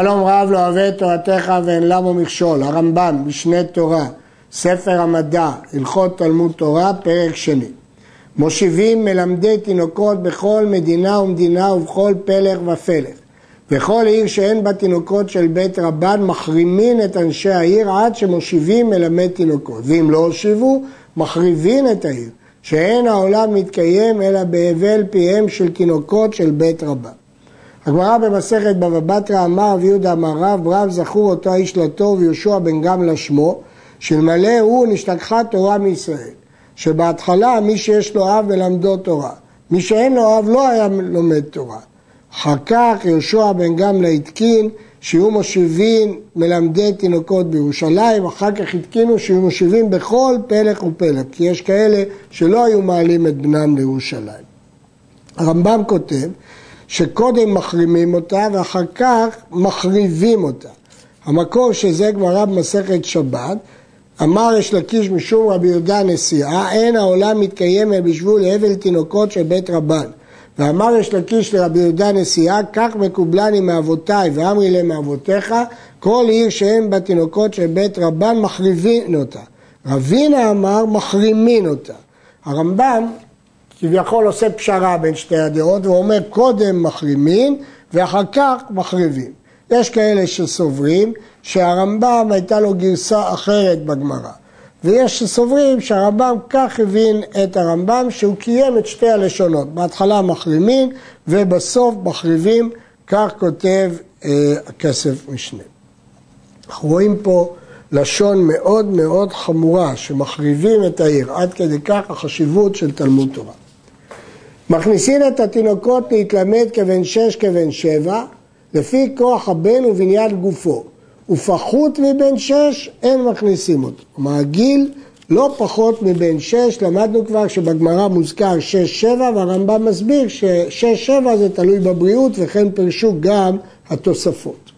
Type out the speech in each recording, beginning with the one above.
שלום רב לא אוהב את תורתך ואין למו מכשול, הרמב"ם, משנה תורה, ספר המדע, הלכות תלמוד תורה, פרק שני. מושיבים מלמדי תינוקות בכל מדינה ומדינה ובכל פלך ופלך. בכל עיר שאין בה תינוקות של בית רבן מחרימין את אנשי העיר עד שמושיבים מלמד תינוקות. ואם לא הושיבו, מחריבין את העיר, שאין העולם מתקיים אלא בהבל פיהם של תינוקות של בית רבן. הגמרא במסכת בבא בתרא אמר רב יהודה אמר רב רב זכור אותו האיש לטוב ויהושע בן גמלה שמו שאלמלא הוא נשתכחה תורה מישראל שבהתחלה מי שיש לו אב מלמדו תורה מי שאין לו אב לא היה לומד תורה אחר כך יהושע בן גמלה התקין שיהיו מושיבים מלמדי תינוקות בירושלים, אחר כך התקינו שיהיו מושיבים בכל פלך ופלך, כי יש כאלה שלא היו מעלים את בנם לירושלים. הרמב"ם כותב שקודם מחרימים אותה ואחר כך מחריבים אותה. המקור שזה גמרא במסכת שבת, אמר יש לקיש משום רבי יהודה הנשיאה, אין העולם מתקיים בשבול הבל תינוקות של בית רבן. ואמר יש לקיש לרבי יהודה הנשיאה, כך מקובלני מאבותיי ואמרי להם מאבותיך, כל עיר שאין בה תינוקות של בית רבן מחריבין אותה. רבינה אמר מחרימין אותה. הרמב"ם כביכול עושה פשרה בין שתי הדעות, הוא אומר קודם מחרימין ואחר כך מחריבים. יש כאלה שסוברים שהרמב"ם הייתה לו גרסה אחרת בגמרא, ויש שסוברים שהרמב"ם כך הבין את הרמב"ם שהוא קיים את שתי הלשונות, בהתחלה מחרימין ובסוף מחריבים, כך כותב אה, הכסף משנה. אנחנו רואים פה לשון מאוד מאוד חמורה שמחריבים את העיר, עד כדי כך החשיבות של תלמוד תורה. מכניסים את התינוקות להתלמד כבן שש כבן שבע, לפי כוח הבן ובניין גופו. ופחות מבן שש, אין מכניסים אותו. כלומר, הגיל לא פחות מבן שש, למדנו כבר שבגמרא מוזכר שש שבע, והרמב"ם מסביר ששש שבע זה תלוי בבריאות, וכן פירשו גם התוספות.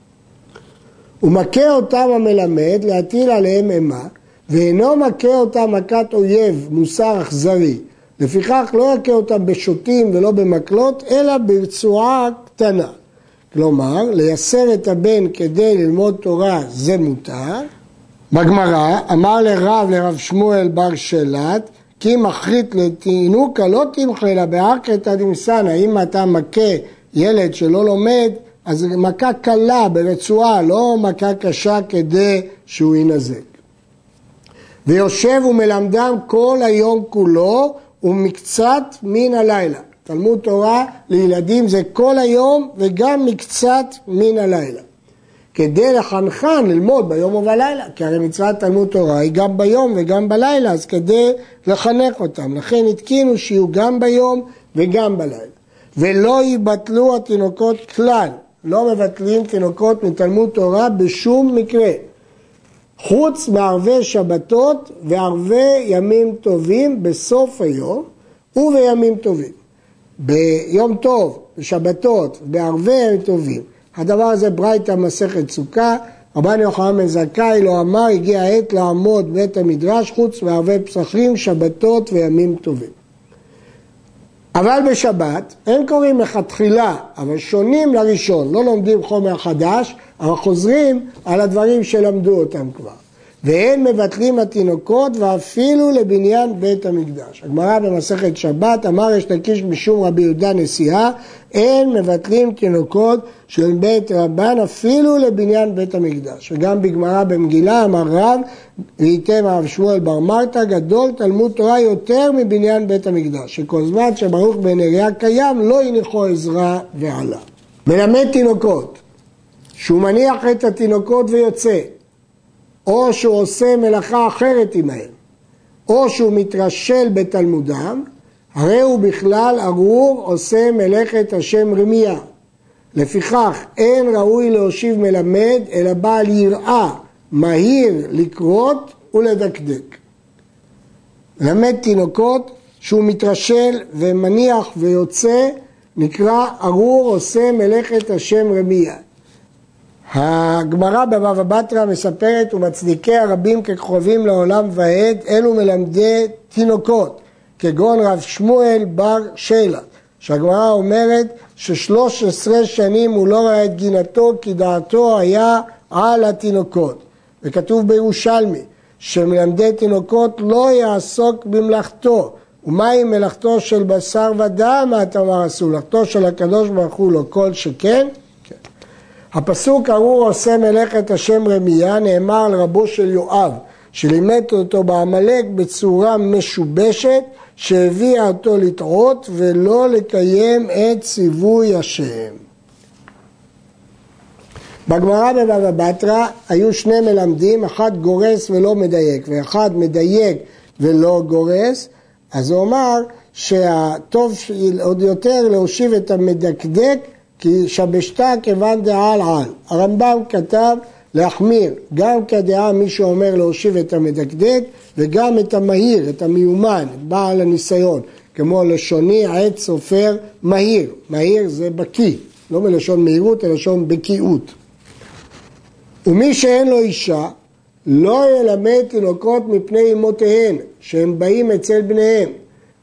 הוא מכה אותם המלמד להטיל עליהם אימה, ואינו מכה אותם מכת אויב, מוסר אכזרי, לפיכך לא יכה אותם בשוטים ולא במקלות, אלא ברצועה קטנה. כלומר, לייסר את הבן כדי ללמוד תורה זה מותר. בגמרא אמר לרב לרב שמואל בר שלט כי מחריט לתינוקה לא תמחה אלא בעקרתא דמסנא אם אתה מכה ילד שלא לומד אז מכה קלה ברצועה לא מכה קשה כדי שהוא ינזק ויושב ומלמדם כל היום כולו ומקצת מן הלילה. תלמוד תורה לילדים זה כל היום וגם מקצת מן הלילה. כדי לחנכן ללמוד ביום ובלילה, כי הרי מצוות תלמוד תורה היא גם ביום וגם בלילה, אז כדי לחנך אותם. לכן התקינו שיהיו גם ביום וגם בלילה. ולא ייבטלו התינוקות כלל, לא מבטלים תינוקות מתלמוד תורה בשום מקרה. חוץ מערבי שבתות וערבי ימים טובים בסוף היום ובימים טובים. ביום טוב, בשבתות, בערבי ימים טובים. הדבר הזה ברייתא מסכת סוכה, רבן יוחנן בן זכאי לא אמר, הגיע העת לעמוד בית המדרש חוץ מערבי פסחים, שבתות וימים טובים. אבל בשבת אין קוראים לכתחילה, אבל שונים לראשון, לא לומדים חומר חדש, אבל חוזרים על הדברים שלמדו אותם כבר. ואין מבטלים התינוקות ואפילו לבניין בית המקדש. הגמרא במסכת שבת אמר יש לקיש משום רבי יהודה נשיאה אין מבטלים תינוקות של בית רבן אפילו לבניין בית המקדש. וגם בגמרא במגילה אמר רב וייתם הרב שמואל בר מרתא גדול תלמוד תורה יותר מבניין בית המקדש שכל זמן שברוך בן אריה קיים לא הניחו עזרה ועלה. מלמד תינוקות שהוא מניח את התינוקות ויוצא או שהוא עושה מלאכה אחרת עמהם, או שהוא מתרשל בתלמודם, הרי הוא בכלל ארור עושה מלאכת השם רמיה. לפיכך אין ראוי להושיב מלמד, אלא בעל יראה, מהיר לקרות ולדקדק. מלמד תינוקות שהוא מתרשל ומניח ויוצא, נקרא ארור עושה מלאכת השם רמיה. הגמרא בבבא בתרא מספרת ומצדיקי הרבים ככוכבים לעולם ועד אלו מלמדי תינוקות כגון רב שמואל בר שלה שהגמרא אומרת ששלוש עשרה שנים הוא לא ראה את גינתו כי דעתו היה על התינוקות. וכתוב בירושלמי שמלמדי תינוקות לא יעסוק במלאכתו. ומהי מלאכתו של בשר ודם, מה אתה אומר עשו? מלאכתו של הקדוש ברוך הוא לא כל שכן? הפסוק ארור עושה מלאכת השם רמיה נאמר על רבו של יואב שלימד אותו בעמלק בצורה משובשת שהביאה אותו לטעות ולא לקיים את ציווי השם. בגמרא בבבא בתרא היו שני מלמדים, אחד גורס ולא מדייק ואחד מדייק ולא גורס, אז הוא אמר שהטוב עוד יותר להושיב את המדקדק כי שבשתה כיוון דעל על. הרמב"ם כתב להחמיר גם כדעה מי שאומר להושיב את המדקדק וגם את המהיר, את המיומן, בעל הניסיון, כמו לשוני עת סופר מהיר, מהיר זה בקיא, לא מלשון מהירות אלא לשון בקיאות. ומי שאין לו אישה לא ילמד תינוקות מפני אמותיהן שהם באים אצל בניהם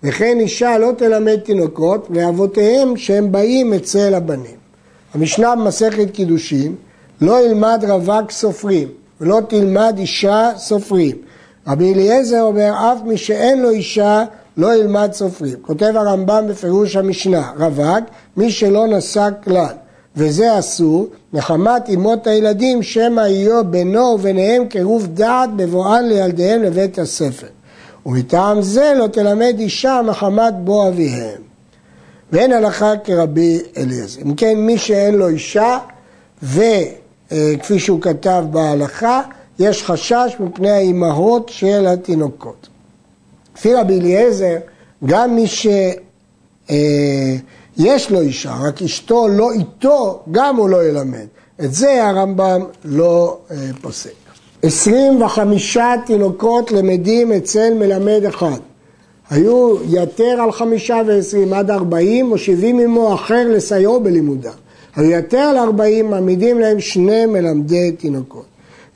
וכן אישה לא תלמד תינוקות לאבותיהם שהם באים אצל הבנים. המשנה במסכת קידושין לא ילמד רווק סופרים ולא תלמד אישה סופרים. רבי אליעזר אומר אף מי שאין לו אישה לא ילמד סופרים. כותב הרמב"ם בפירוש המשנה רווק מי שלא נשא כלל וזה אסור מחמת אמות הילדים שמא יהיו בינו וביניהם קירוב דעת בבואן לילדיהם לבית הספר. ומטעם זה לא תלמד אישה מחמת בוא אביהם. ואין הלכה כרבי אליעזר. אם כן, מי שאין לו אישה, וכפי שהוא כתב בהלכה, יש חשש מפני האימהות של התינוקות. לפי רבי אליעזר, גם מי שיש לו אישה, רק אשתו לא איתו, גם הוא לא ילמד. את זה הרמב"ם לא אה, פוסק. 25 תינוקות למדים אצל מלמד אחד. היו יתר על חמישה ועשרים עד ארבעים, מושיבים עמו אחר לסייעו בלימודם. היו יתר על ארבעים, מעמידים להם שני מלמדי תינוקות.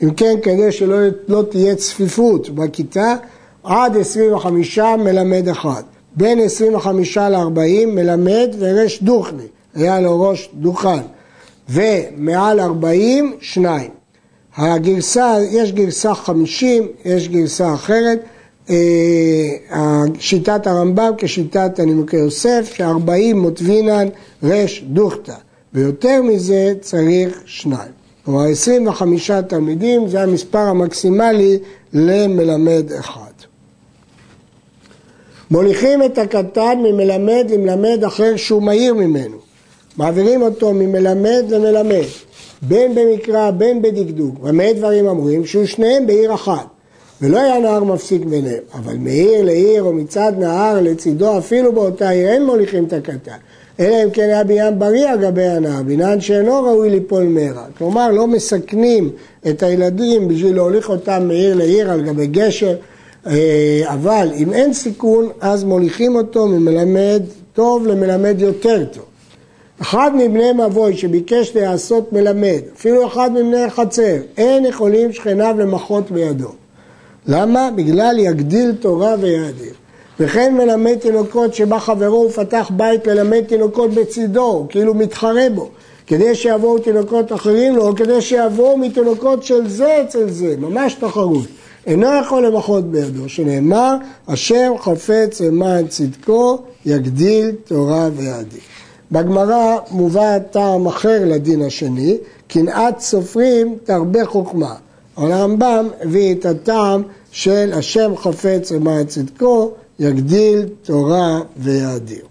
אם כן, כדי שלא לא תהיה צפיפות בכיתה, עד עשרים וחמישה מלמד אחד. בין עשרים וחמישה לארבעים מלמד ורש דוכני, היה לו ראש דוכן. ומעל ארבעים, שניים. הגרסה, יש גרסה חמישים, יש גרסה אחרת, אה, שיטת הרמב"ם כשיטת הנימוקי יוסף, שארבעים מוטבינן רש דוכתא, ויותר מזה צריך שניים. כלומר 25 תלמידים זה המספר המקסימלי למלמד אחד. מוליכים את הקטן ממלמד למלמד אחר שהוא מהיר ממנו. מעבירים אותו ממלמד למלמד. בין במקרא, בין בדקדוק. במה דברים אמורים? שהוא שניהם בעיר אחת. ולא היה נהר מפסיק ביניהם, אבל מעיר לעיר או מצד נהר לצידו, אפילו באותה עיר אין מוליכים את הקטן. אלא אם כן היה בניין בריא על גבי הנהר, בניין שאינו ראוי ליפול מרע. כלומר, לא מסכנים את הילדים בשביל להוליך אותם מעיר לעיר על גבי גשר, אה, אבל אם אין סיכון, אז מוליכים אותו ממלמד טוב למלמד יותר טוב. אחד מבני מבוי שביקש להיעשות מלמד, אפילו אחד מבני החצר, אין יכולים שכניו למחות בידו. למה? בגלל יגדיל תורה ויאדיר. וכן מלמד תינוקות שבא חברו ופתח בית ללמד תינוקות בצידו, כאילו מתחרה בו, כדי שיבואו תינוקות אחרים לו, או כדי שיבואו מתינוקות של זה אצל זה, ממש תחרות. אינו יכול למחות בידו, שנאמר, השם חפץ למען צדקו, יגדיל תורה ויאדיר. בגמרא מובא טעם אחר לדין השני, קנאת סופרים תרבה חוכמה. הרמב"ם הביא את הטעם של השם חפץ למען צדקו, יגדיל תורה ויאדיר.